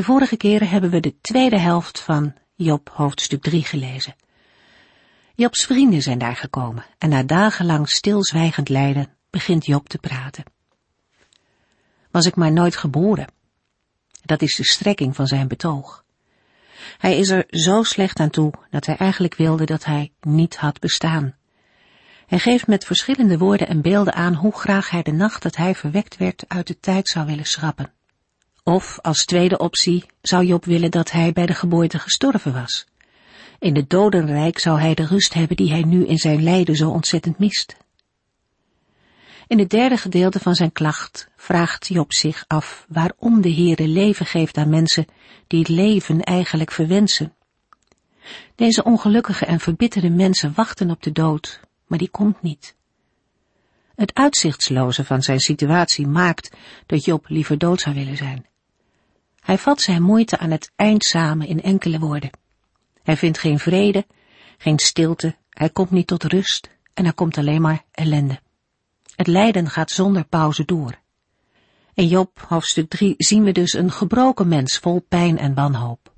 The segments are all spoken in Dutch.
de vorige keren hebben we de tweede helft van Job hoofdstuk 3 gelezen. Jobs vrienden zijn daar gekomen en na dagenlang stilzwijgend lijden begint Job te praten. Was ik maar nooit geboren. Dat is de strekking van zijn betoog. Hij is er zo slecht aan toe dat hij eigenlijk wilde dat hij niet had bestaan. Hij geeft met verschillende woorden en beelden aan hoe graag hij de nacht dat hij verwekt werd uit de tijd zou willen schrappen. Of als tweede optie zou Job willen dat hij bij de geboorte gestorven was. In het dodenrijk zou hij de rust hebben die hij nu in zijn lijden zo ontzettend mist. In het derde gedeelte van zijn klacht vraagt Job zich af waarom de Heere leven geeft aan mensen die het leven eigenlijk verwensen. Deze ongelukkige en verbitterde mensen wachten op de dood, maar die komt niet. Het uitzichtsloze van zijn situatie maakt dat Job liever dood zou willen zijn. Hij vat zijn moeite aan het eind samen in enkele woorden. Hij vindt geen vrede, geen stilte, hij komt niet tot rust en er komt alleen maar ellende. Het lijden gaat zonder pauze door. In Job hoofdstuk 3 zien we dus een gebroken mens vol pijn en wanhoop.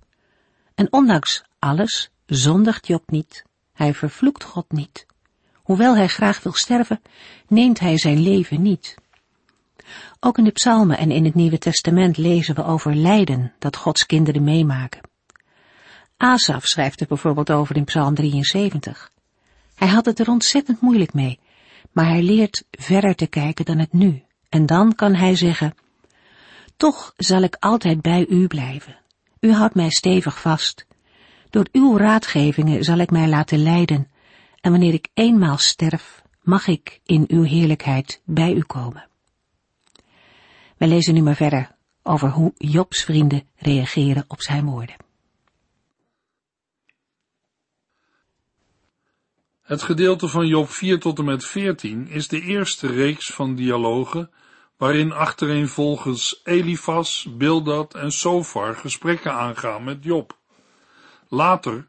En ondanks alles zondigt Job niet, hij vervloekt God niet. Hoewel hij graag wil sterven, neemt hij zijn leven niet. Ook in de psalmen en in het Nieuwe Testament lezen we over lijden dat Gods kinderen meemaken. Asaf schrijft er bijvoorbeeld over in psalm 73. Hij had het er ontzettend moeilijk mee, maar hij leert verder te kijken dan het nu. En dan kan hij zeggen, toch zal ik altijd bij u blijven. U houdt mij stevig vast. Door uw raadgevingen zal ik mij laten leiden, en wanneer ik eenmaal sterf, mag ik in uw heerlijkheid bij u komen. We lezen nu maar verder over hoe Jobs vrienden reageren op zijn woorden. Het gedeelte van Job 4 tot en met 14 is de eerste reeks van dialogen waarin achtereenvolgens Elifas, Bildad en Sofar gesprekken aangaan met Job. Later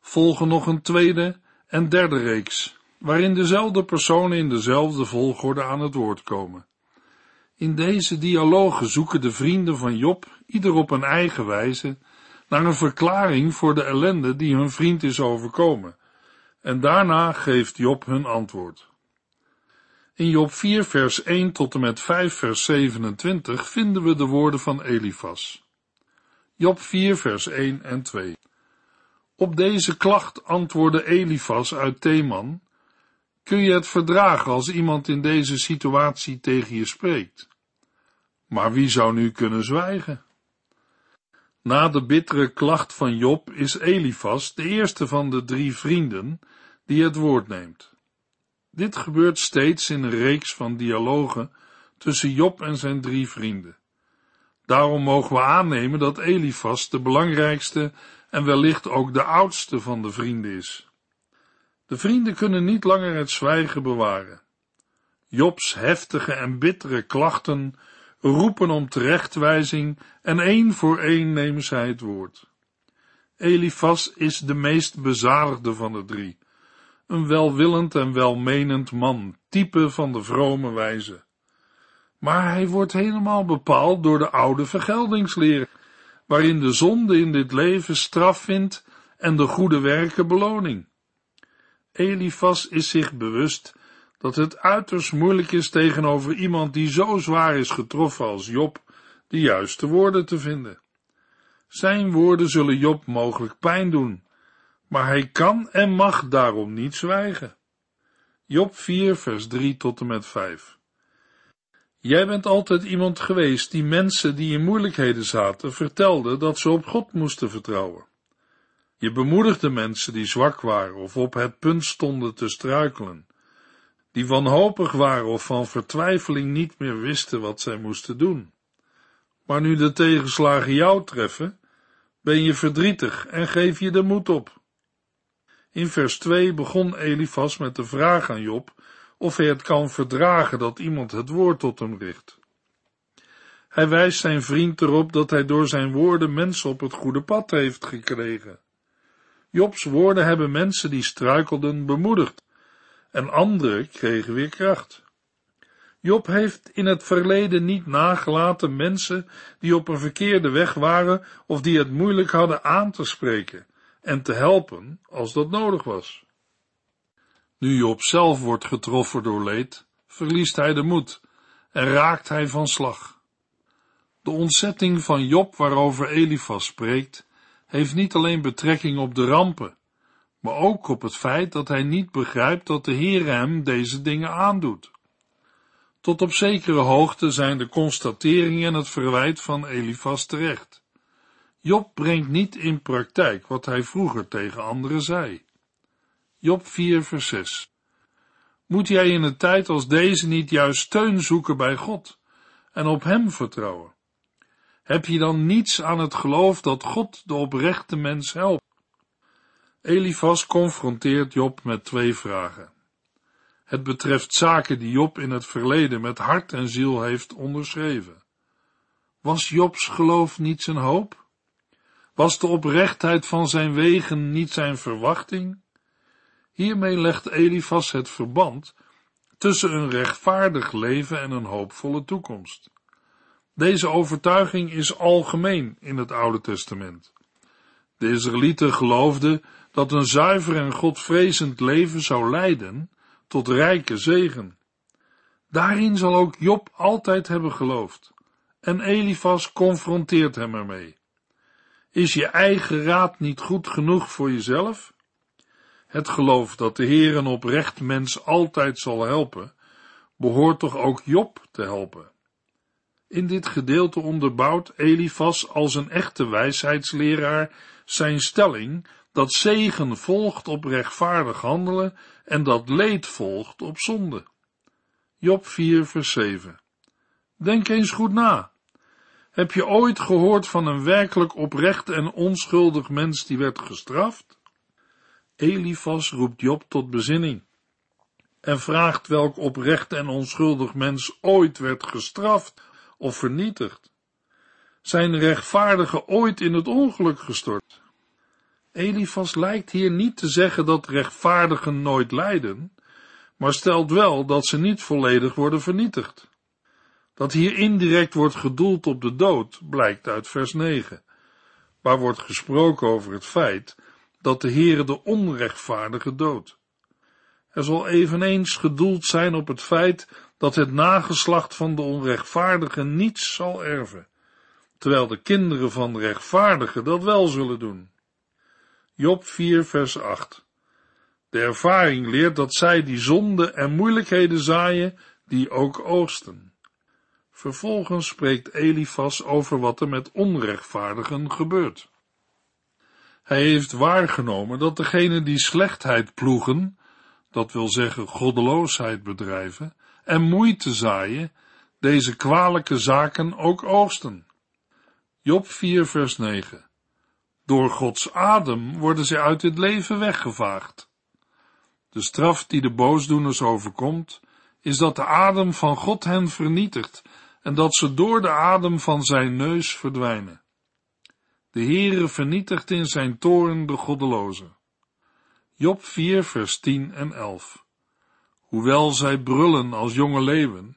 volgen nog een tweede en derde reeks, waarin dezelfde personen in dezelfde volgorde aan het woord komen. In deze dialogen zoeken de vrienden van Job, ieder op een eigen wijze, naar een verklaring voor de ellende die hun vriend is overkomen, en daarna geeft Job hun antwoord. In Job 4 vers 1 tot en met 5 vers 27 vinden we de woorden van Elifas. Job 4 vers 1 en 2. Op deze klacht antwoordde Elifas uit Theman, kun je het verdragen als iemand in deze situatie tegen je spreekt? Maar wie zou nu kunnen zwijgen? Na de bittere klacht van Job is Elifas de eerste van de drie vrienden die het woord neemt. Dit gebeurt steeds in een reeks van dialogen tussen Job en zijn drie vrienden. Daarom mogen we aannemen dat Elifas de belangrijkste en wellicht ook de oudste van de vrienden is. De vrienden kunnen niet langer het zwijgen bewaren. Jobs heftige en bittere klachten roepen om terechtwijzing en één voor één nemen zij het woord. Elifas is de meest bezadigde van de drie, een welwillend en welmenend man, type van de vrome wijze. Maar hij wordt helemaal bepaald door de oude vergeldingsleer, waarin de zonde in dit leven straf vindt en de goede werken beloning. Elifas is zich bewust dat het uiterst moeilijk is tegenover iemand die zo zwaar is getroffen als Job, de juiste woorden te vinden. Zijn woorden zullen Job mogelijk pijn doen, maar hij kan en mag daarom niet zwijgen. Job 4, vers 3 tot en met 5. Jij bent altijd iemand geweest die mensen die in moeilijkheden zaten vertelde dat ze op God moesten vertrouwen. Je bemoedigde mensen die zwak waren of op het punt stonden te struikelen, die wanhopig waren of van vertwijfeling niet meer wisten wat zij moesten doen. Maar nu de tegenslagen jou treffen, ben je verdrietig en geef je de moed op. In vers 2 begon Elifas met de vraag aan Job of hij het kan verdragen dat iemand het woord tot hem richt. Hij wijst zijn vriend erop dat hij door zijn woorden mensen op het goede pad heeft gekregen. Jobs woorden hebben mensen die struikelden bemoedigd en anderen kregen weer kracht. Job heeft in het verleden niet nagelaten mensen die op een verkeerde weg waren of die het moeilijk hadden aan te spreken en te helpen als dat nodig was. Nu Job zelf wordt getroffen door leed, verliest hij de moed en raakt hij van slag. De ontzetting van Job waarover Elifas spreekt, heeft niet alleen betrekking op de rampen, maar ook op het feit dat hij niet begrijpt dat de Heer hem deze dingen aandoet. Tot op zekere hoogte zijn de constateringen en het verwijt van Elifas terecht. Job brengt niet in praktijk wat hij vroeger tegen anderen zei. Job 4 vers 6 Moet jij in een tijd als deze niet juist steun zoeken bij God en op Hem vertrouwen? Heb je dan niets aan het geloof dat God de oprechte mens helpt? Elifas confronteert Job met twee vragen. Het betreft zaken die Job in het verleden met hart en ziel heeft onderschreven. Was Jobs geloof niet zijn hoop? Was de oprechtheid van zijn wegen niet zijn verwachting? Hiermee legt Elifas het verband tussen een rechtvaardig leven en een hoopvolle toekomst. Deze overtuiging is algemeen in het Oude Testament. De Israëlieten geloofden dat een zuiver en godvrezend leven zou leiden tot rijke zegen. Daarin zal ook Job altijd hebben geloofd. En Elifas confronteert hem ermee. Is je eigen raad niet goed genoeg voor jezelf? Het geloof dat de Heer een oprecht mens altijd zal helpen, behoort toch ook Job te helpen. In dit gedeelte onderbouwt Elifas als een echte wijsheidsleraar zijn stelling dat zegen volgt op rechtvaardig handelen en dat leed volgt op zonde. Job 4 vers 7 Denk eens goed na. Heb je ooit gehoord van een werkelijk oprecht en onschuldig mens die werd gestraft? Elifas roept Job tot bezinning en vraagt welk oprecht en onschuldig mens ooit werd gestraft of vernietigd. Zijn rechtvaardige ooit in het ongeluk gestort? Elifas lijkt hier niet te zeggen dat rechtvaardigen nooit lijden, maar stelt wel dat ze niet volledig worden vernietigd. Dat hier indirect wordt gedoeld op de dood, blijkt uit vers 9, waar wordt gesproken over het feit dat de Heere de onrechtvaardige doodt. Er zal eveneens gedoeld zijn op het feit dat het nageslacht van de onrechtvaardigen niets zal erven, terwijl de kinderen van de rechtvaardigen dat wel zullen doen. Job 4 vers 8 De ervaring leert dat zij die zonde en moeilijkheden zaaien, die ook oogsten. Vervolgens spreekt Elifas over wat er met onrechtvaardigen gebeurt. Hij heeft waargenomen dat degenen die slechtheid ploegen, dat wil zeggen goddeloosheid bedrijven, en moeite zaaien, deze kwalijke zaken ook oogsten. Job 4 vers 9 Door Gods adem worden zij uit het leven weggevaagd. De straf die de boosdoeners overkomt, is dat de adem van God hen vernietigt en dat ze door de adem van zijn neus verdwijnen. De Heere vernietigt in zijn toren de goddelozen. Job 4 vers 10 en 11 Hoewel zij brullen als jonge leeuwen,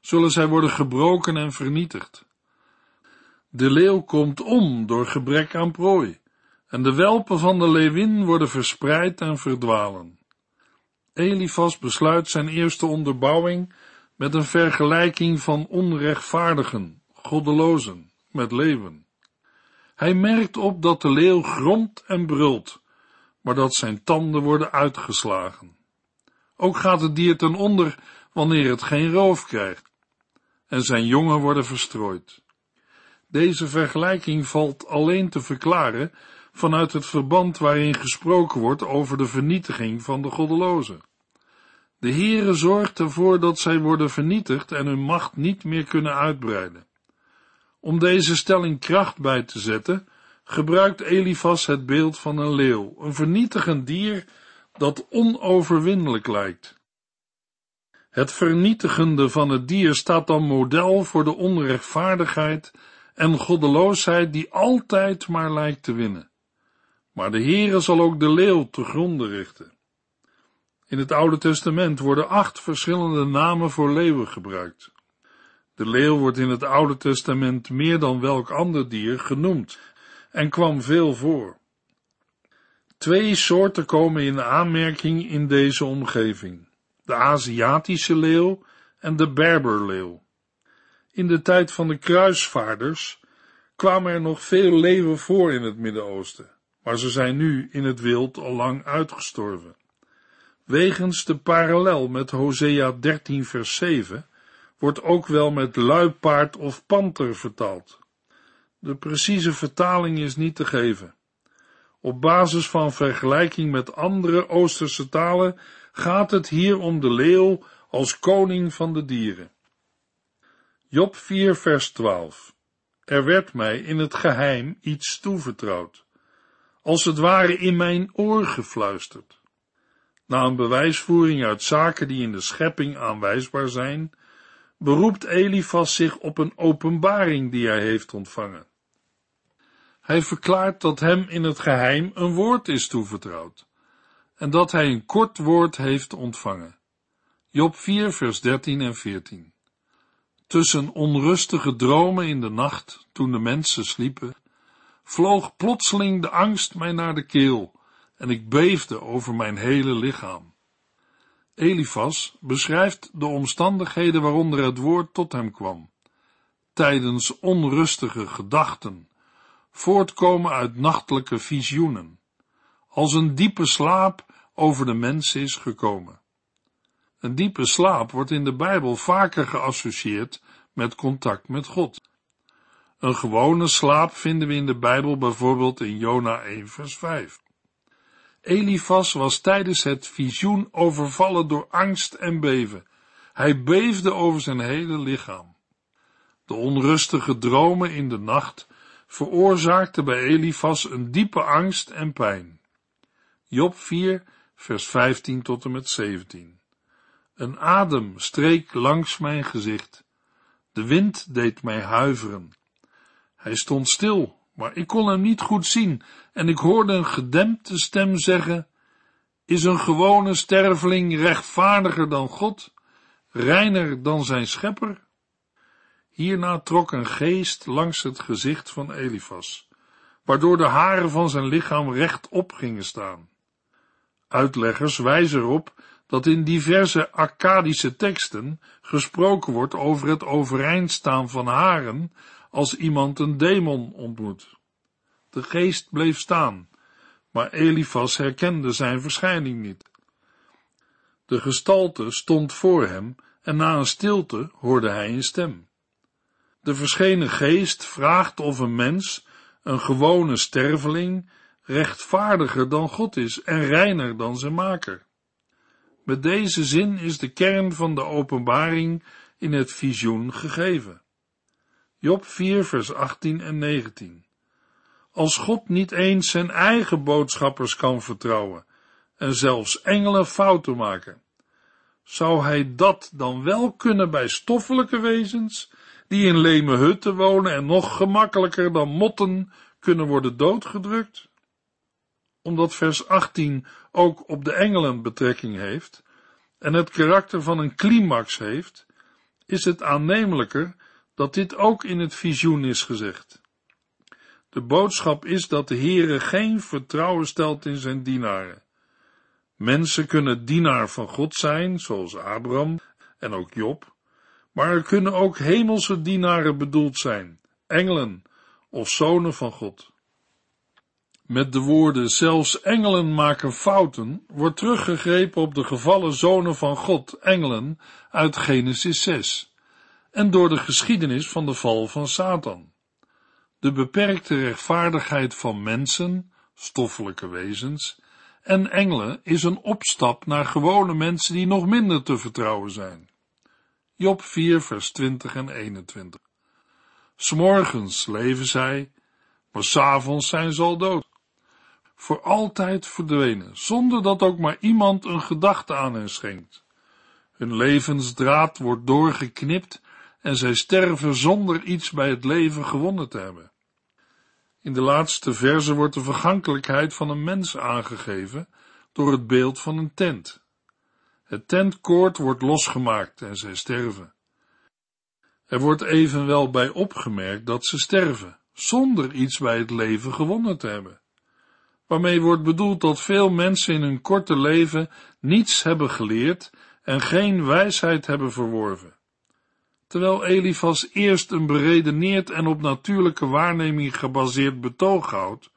zullen zij worden gebroken en vernietigd. De leeuw komt om door gebrek aan prooi, en de welpen van de leeuwin worden verspreid en verdwalen. Elifas besluit zijn eerste onderbouwing met een vergelijking van onrechtvaardigen, goddelozen, met leeuwen. Hij merkt op dat de leeuw gromt en brult, maar dat zijn tanden worden uitgeslagen. Ook gaat het dier ten onder wanneer het geen roof krijgt, en zijn jongen worden verstrooid. Deze vergelijking valt alleen te verklaren vanuit het verband waarin gesproken wordt over de vernietiging van de goddelozen. De Heere zorgt ervoor dat zij worden vernietigd en hun macht niet meer kunnen uitbreiden. Om deze stelling kracht bij te zetten, gebruikt Elifas het beeld van een leeuw, een vernietigend dier dat onoverwinnelijk lijkt. Het vernietigende van het dier staat dan model voor de onrechtvaardigheid en goddeloosheid die altijd maar lijkt te winnen. Maar de Heere zal ook de leeuw te gronden richten. In het Oude Testament worden acht verschillende namen voor leeuwen gebruikt. De leeuw wordt in het Oude Testament meer dan welk ander dier genoemd en kwam veel voor. Twee soorten komen in aanmerking in deze omgeving: de Aziatische leeuw en de Berberleeuw. In de tijd van de kruisvaarders kwamen er nog veel leeuwen voor in het Midden-Oosten, maar ze zijn nu in het wild al lang uitgestorven. Wegens de parallel met Hosea 13 vers 7 wordt ook wel met luipaard of panter vertaald. De precieze vertaling is niet te geven. Op basis van vergelijking met andere Oosterse talen gaat het hier om de leeuw als koning van de dieren. Job 4 vers 12 Er werd mij in het geheim iets toevertrouwd, als het ware in mijn oor gefluisterd. Na een bewijsvoering uit zaken die in de schepping aanwijsbaar zijn, beroept Elifas zich op een openbaring die hij heeft ontvangen. Hij verklaart dat hem in het geheim een woord is toevertrouwd en dat hij een kort woord heeft ontvangen. Job 4 vers 13 en 14 Tussen onrustige dromen in de nacht, toen de mensen sliepen, vloog plotseling de angst mij naar de keel en ik beefde over mijn hele lichaam. Elifas beschrijft de omstandigheden waaronder het woord tot hem kwam. Tijdens onrustige gedachten, voortkomen uit nachtelijke visioenen, als een diepe slaap over de mensen is gekomen. Een diepe slaap wordt in de Bijbel vaker geassocieerd met contact met God. Een gewone slaap vinden we in de Bijbel bijvoorbeeld in Jona 1 vers 5. Elifas was tijdens het visioen overvallen door angst en beven. Hij beefde over zijn hele lichaam. De onrustige dromen in de nacht veroorzaakten bij Elifas een diepe angst en pijn. Job 4, vers 15 tot en met 17. Een adem streek langs mijn gezicht. De wind deed mij huiveren. Hij stond stil, maar ik kon hem niet goed zien en ik hoorde een gedempte stem zeggen, is een gewone sterveling rechtvaardiger dan God, reiner dan zijn schepper? Hierna trok een geest langs het gezicht van Elifas, waardoor de haren van zijn lichaam rechtop gingen staan. Uitleggers wijzen erop dat in diverse Akkadische teksten gesproken wordt over het overeindstaan van haren als iemand een demon ontmoet. De geest bleef staan, maar Elifas herkende zijn verschijning niet. De gestalte stond voor hem en na een stilte hoorde hij een stem. De verschenen geest vraagt of een mens, een gewone sterveling, rechtvaardiger dan God is en reiner dan zijn maker. Met deze zin is de kern van de openbaring in het visioen gegeven. Job 4 vers 18 en 19 als God niet eens zijn eigen boodschappers kan vertrouwen en zelfs engelen fouten maken, zou hij dat dan wel kunnen bij stoffelijke wezens, die in leme hutten wonen en nog gemakkelijker dan motten kunnen worden doodgedrukt? Omdat vers 18 ook op de engelen betrekking heeft en het karakter van een climax heeft, is het aannemelijker dat dit ook in het visioen is gezegd. De boodschap is dat de Heere geen vertrouwen stelt in zijn dienaren. Mensen kunnen dienaar van God zijn, zoals Abraham en ook Job, maar er kunnen ook hemelse dienaren bedoeld zijn, engelen of zonen van God. Met de woorden zelfs engelen maken fouten wordt teruggegrepen op de gevallen zonen van God, engelen, uit Genesis 6 en door de geschiedenis van de val van Satan. De beperkte rechtvaardigheid van mensen, stoffelijke wezens, en engelen is een opstap naar gewone mensen die nog minder te vertrouwen zijn. Job 4 vers 20 en 21 S'morgens leven zij, maar s'avonds zijn ze al dood. Voor altijd verdwenen, zonder dat ook maar iemand een gedachte aan hen schenkt. Hun levensdraad wordt doorgeknipt en zij sterven zonder iets bij het leven gewonnen te hebben. In de laatste verse wordt de vergankelijkheid van een mens aangegeven door het beeld van een tent. Het tentkoord wordt losgemaakt en zij sterven. Er wordt evenwel bij opgemerkt dat ze sterven, zonder iets bij het leven gewonnen te hebben. Waarmee wordt bedoeld dat veel mensen in hun korte leven niets hebben geleerd en geen wijsheid hebben verworven. Terwijl Elifas eerst een beredeneerd en op natuurlijke waarneming gebaseerd betoog houdt,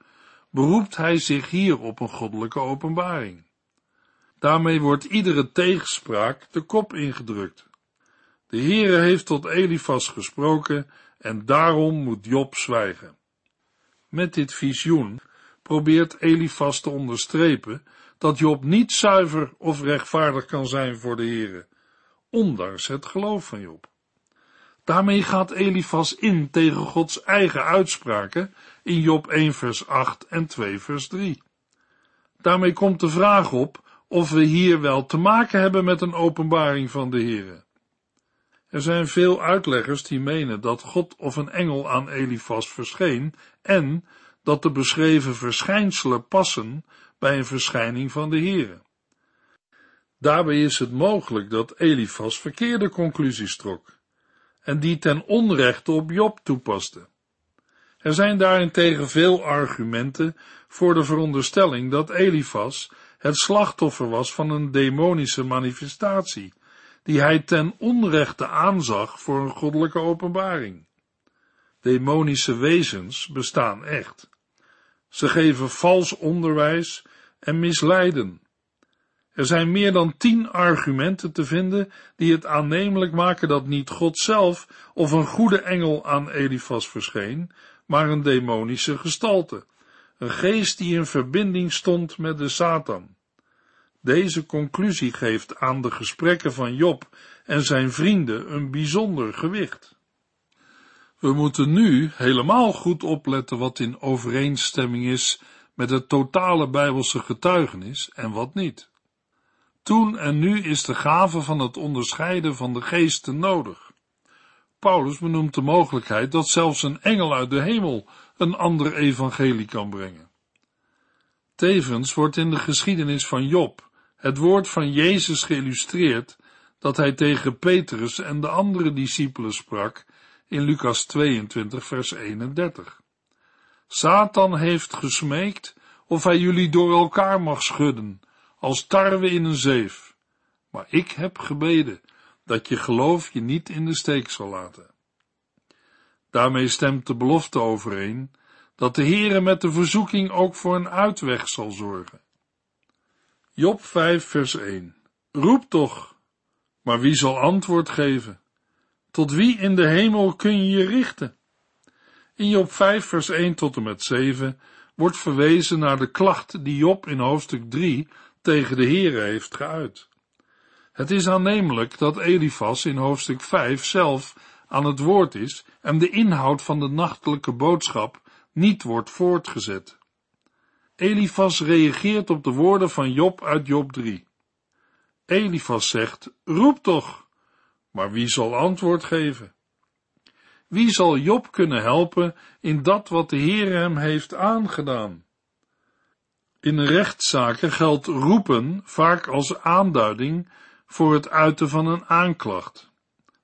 beroept hij zich hier op een goddelijke openbaring. Daarmee wordt iedere tegenspraak de kop ingedrukt. De Heere heeft tot Elifas gesproken en daarom moet Job zwijgen. Met dit visioen probeert Elifas te onderstrepen dat Job niet zuiver of rechtvaardig kan zijn voor de Heere, ondanks het geloof van Job. Daarmee gaat Elifas in tegen Gods eigen uitspraken in Job 1 vers 8 en 2 vers 3. Daarmee komt de vraag op of we hier wel te maken hebben met een openbaring van de Heere. Er zijn veel uitleggers die menen dat God of een engel aan Elifas verscheen en dat de beschreven verschijnselen passen bij een verschijning van de Heere. Daarbij is het mogelijk dat Elifas verkeerde conclusies trok en die ten onrechte op Job toepaste. Er zijn daarentegen veel argumenten voor de veronderstelling dat Elifas het slachtoffer was van een demonische manifestatie, die hij ten onrechte aanzag voor een goddelijke openbaring. Demonische wezens bestaan echt. Ze geven vals onderwijs en misleiden. Er zijn meer dan tien argumenten te vinden die het aannemelijk maken dat niet God zelf of een goede engel aan Elifas verscheen, maar een demonische gestalte, een geest die in verbinding stond met de Satan. Deze conclusie geeft aan de gesprekken van Job en zijn vrienden een bijzonder gewicht. We moeten nu helemaal goed opletten wat in overeenstemming is met het totale bijbelse getuigenis en wat niet. Toen en nu is de gave van het onderscheiden van de geesten nodig. Paulus benoemt de mogelijkheid dat zelfs een engel uit de hemel een ander evangelie kan brengen. Tevens wordt in de geschiedenis van Job het woord van Jezus geïllustreerd dat hij tegen Petrus en de andere discipelen sprak in Lucas 22 vers 31. Satan heeft gesmeekt of hij jullie door elkaar mag schudden, als tarwe in een zeef. Maar ik heb gebeden dat je geloof je niet in de steek zal laten. Daarmee stemt de belofte overeen dat de Heere met de verzoeking ook voor een uitweg zal zorgen. Job 5 vers 1 Roep toch, maar wie zal antwoord geven? Tot wie in de hemel kun je je richten? In Job 5 vers 1 tot en met 7 wordt verwezen naar de klacht die Job in hoofdstuk 3 tegen de Heere heeft geuit. Het is aannemelijk dat Elifas in hoofdstuk 5 zelf aan het woord is en de inhoud van de nachtelijke boodschap niet wordt voortgezet. Elifas reageert op de woorden van Job uit Job 3. Elifas zegt, roep toch, maar wie zal antwoord geven? Wie zal Job kunnen helpen in dat wat de Heer hem heeft aangedaan? In rechtszaken geldt roepen vaak als aanduiding voor het uiten van een aanklacht,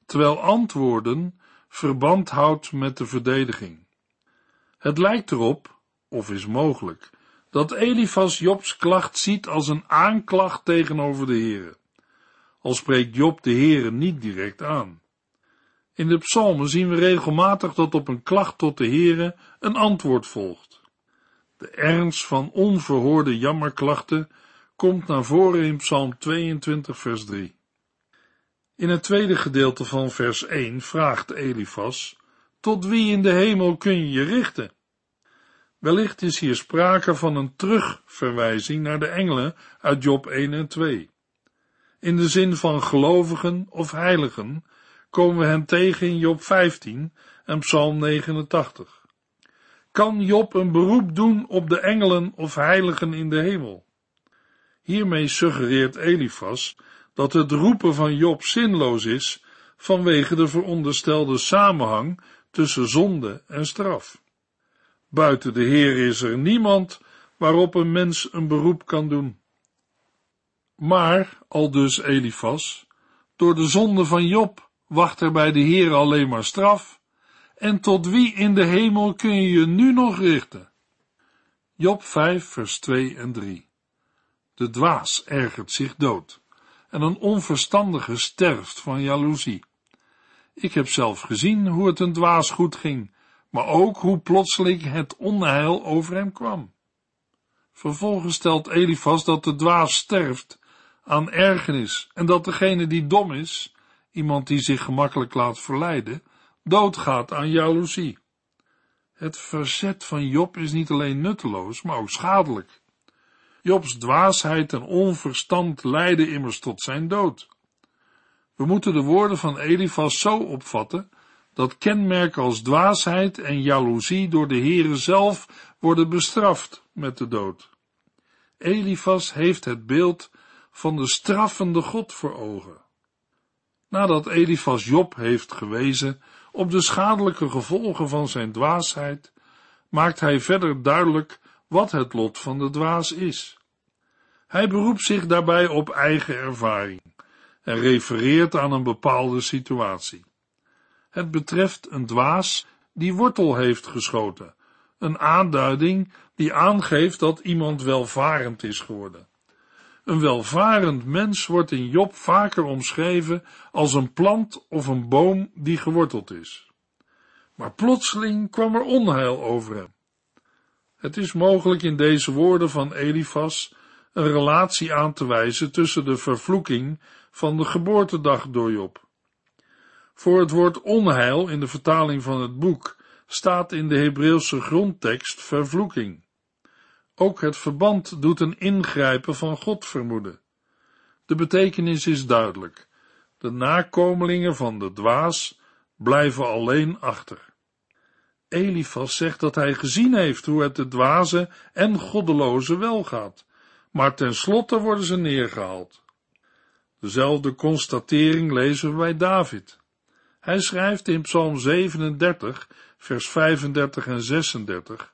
terwijl antwoorden verband houdt met de verdediging. Het lijkt erop, of is mogelijk, dat Elifas Jobs klacht ziet als een aanklacht tegenover de Heere, al spreekt Job de Heere niet direct aan. In de psalmen zien we regelmatig dat op een klacht tot de Heere een antwoord volgt. De ernst van onverhoorde jammerklachten komt naar voren in Psalm 22, vers 3. In het tweede gedeelte van vers 1 vraagt Elifas: Tot wie in de hemel kun je je richten? Wellicht is hier sprake van een terugverwijzing naar de engelen uit Job 1 en 2. In de zin van gelovigen of heiligen komen we hen tegen in Job 15 en Psalm 89. Kan Job een beroep doen op de engelen of heiligen in de hemel? Hiermee suggereert Elifas dat het roepen van Job zinloos is vanwege de veronderstelde samenhang tussen zonde en straf. Buiten de Heer is er niemand waarop een mens een beroep kan doen. Maar, al dus Elifas, door de zonde van Job wacht er bij de Heer alleen maar straf, en tot wie in de hemel kun je je nu nog richten? Job 5, vers 2 en 3. De dwaas ergert zich dood, en een onverstandige sterft van jaloezie. Ik heb zelf gezien hoe het een dwaas goed ging, maar ook hoe plotseling het onheil over hem kwam. Vervolgens stelt Elifas dat de dwaas sterft aan ergernis en dat degene die dom is, iemand die zich gemakkelijk laat verleiden, doodgaat aan jaloezie. Het verzet van Job is niet alleen nutteloos, maar ook schadelijk. Jobs dwaasheid en onverstand leiden immers tot zijn dood. We moeten de woorden van Elifas zo opvatten dat kenmerken als dwaasheid en jaloezie door de Heere zelf worden bestraft met de dood. Elifas heeft het beeld van de straffende God voor ogen. Nadat Elifas Job heeft gewezen op de schadelijke gevolgen van zijn dwaasheid, maakt hij verder duidelijk wat het lot van de dwaas is. Hij beroept zich daarbij op eigen ervaring en refereert aan een bepaalde situatie. Het betreft een dwaas die wortel heeft geschoten, een aanduiding die aangeeft dat iemand welvarend is geworden. Een welvarend mens wordt in Job vaker omschreven als een plant of een boom die geworteld is. Maar plotseling kwam er onheil over hem. Het is mogelijk in deze woorden van Elifas een relatie aan te wijzen tussen de vervloeking van de geboortedag door Job. Voor het woord onheil in de vertaling van het boek staat in de Hebreeuwse grondtekst vervloeking. Ook het verband doet een ingrijpen van God vermoeden. De betekenis is duidelijk. De nakomelingen van de dwaas blijven alleen achter. Elifas zegt dat hij gezien heeft hoe het de dwaze en goddeloze wel gaat, maar tenslotte worden ze neergehaald. Dezelfde constatering lezen we bij David. Hij schrijft in Psalm 37, vers 35 en 36,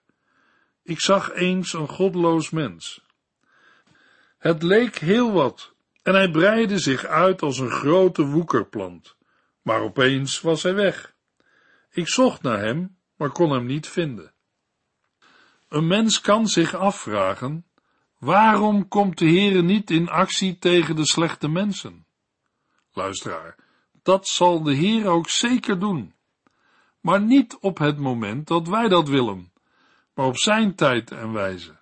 Ik zag eens een godloos mens. Het leek heel wat, en hij breidde zich uit als een grote woekerplant, maar opeens was hij weg. Ik zocht naar hem, maar kon hem niet vinden. Een mens kan zich afvragen, waarom komt de Heere niet in actie tegen de slechte mensen? Luisteraar, dat zal de Heer ook zeker doen. Maar niet op het moment dat wij dat willen, maar op zijn tijd en wijze.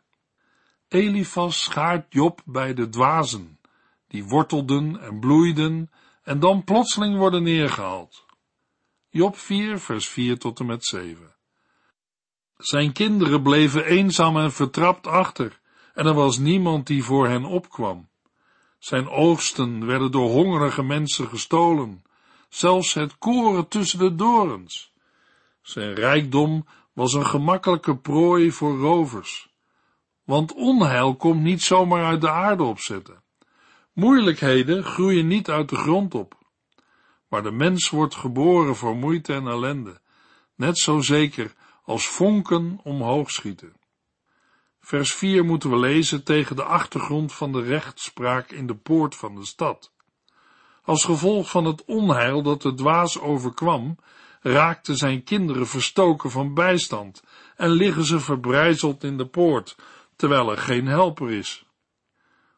Elifas schaart Job bij de dwazen, die wortelden en bloeiden en dan plotseling worden neergehaald. Job 4, vers 4 tot en met 7. Zijn kinderen bleven eenzaam en vertrapt achter, en er was niemand die voor hen opkwam. Zijn oogsten werden door hongerige mensen gestolen, zelfs het koren tussen de dorens. Zijn rijkdom was een gemakkelijke prooi voor rovers. Want onheil komt niet zomaar uit de aarde opzetten. Moeilijkheden groeien niet uit de grond op. Maar de mens wordt geboren voor moeite en ellende, net zo zeker als vonken omhoog schieten. Vers 4 moeten we lezen tegen de achtergrond van de rechtspraak in de poort van de stad. Als gevolg van het onheil dat de dwaas overkwam, raakten zijn kinderen verstoken van bijstand en liggen ze verbrijzeld in de poort, terwijl er geen helper is.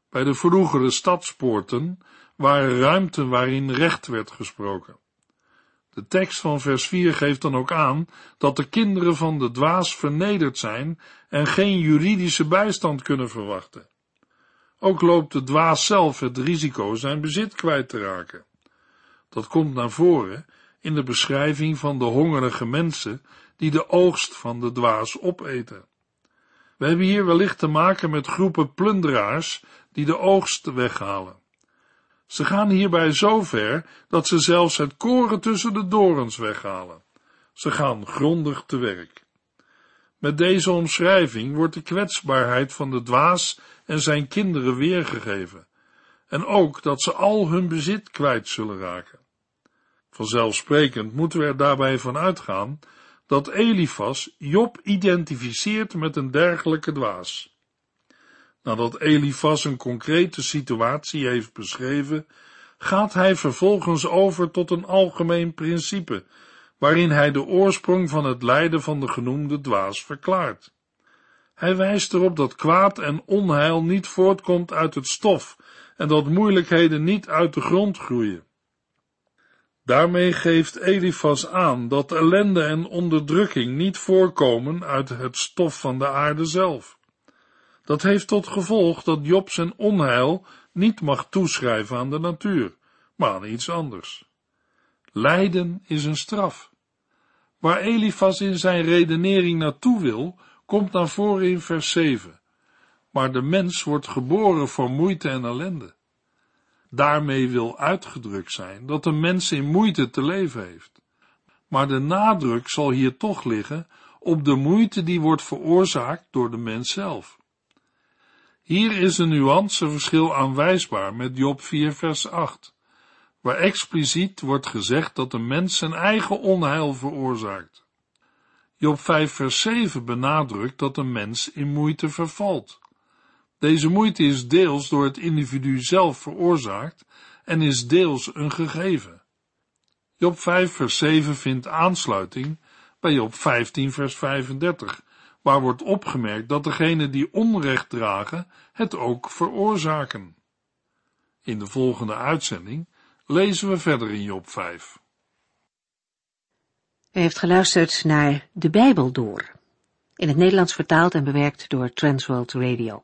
Bij de vroegere stadspoorten waren ruimten waarin recht werd gesproken. De tekst van vers 4 geeft dan ook aan dat de kinderen van de dwaas vernederd zijn en geen juridische bijstand kunnen verwachten. Ook loopt de dwaas zelf het risico zijn bezit kwijt te raken. Dat komt naar voren in de beschrijving van de hongerige mensen die de oogst van de dwaas opeten. We hebben hier wellicht te maken met groepen plunderaars die de oogst weghalen. Ze gaan hierbij zo ver dat ze zelfs het koren tussen de dorens weghalen. Ze gaan grondig te werk. Met deze omschrijving wordt de kwetsbaarheid van de dwaas en zijn kinderen weergegeven, en ook dat ze al hun bezit kwijt zullen raken. Vanzelfsprekend moeten we er daarbij van uitgaan dat Elifas Job identificeert met een dergelijke dwaas. Nadat Elifas een concrete situatie heeft beschreven, gaat hij vervolgens over tot een algemeen principe, waarin hij de oorsprong van het lijden van de genoemde dwaas verklaart. Hij wijst erop dat kwaad en onheil niet voortkomt uit het stof en dat moeilijkheden niet uit de grond groeien. Daarmee geeft Elifas aan dat ellende en onderdrukking niet voorkomen uit het stof van de aarde zelf. Dat heeft tot gevolg dat Job zijn onheil niet mag toeschrijven aan de natuur, maar aan iets anders. Lijden is een straf. Waar Elifas in zijn redenering naartoe wil, komt naar voren in vers 7. Maar de mens wordt geboren voor moeite en ellende. Daarmee wil uitgedrukt zijn dat de mens in moeite te leven heeft. Maar de nadruk zal hier toch liggen op de moeite die wordt veroorzaakt door de mens zelf. Hier is een nuanceverschil aanwijsbaar met Job 4 vers 8, waar expliciet wordt gezegd dat de mens zijn eigen onheil veroorzaakt. Job 5 vers 7 benadrukt dat de mens in moeite vervalt. Deze moeite is deels door het individu zelf veroorzaakt en is deels een gegeven. Job 5 vers 7 vindt aansluiting bij Job 15 vers 35, waar wordt opgemerkt dat degenen die onrecht dragen het ook veroorzaken. In de volgende uitzending lezen we verder in Job 5. U heeft geluisterd naar De Bijbel Door, in het Nederlands vertaald en bewerkt door Transworld Radio.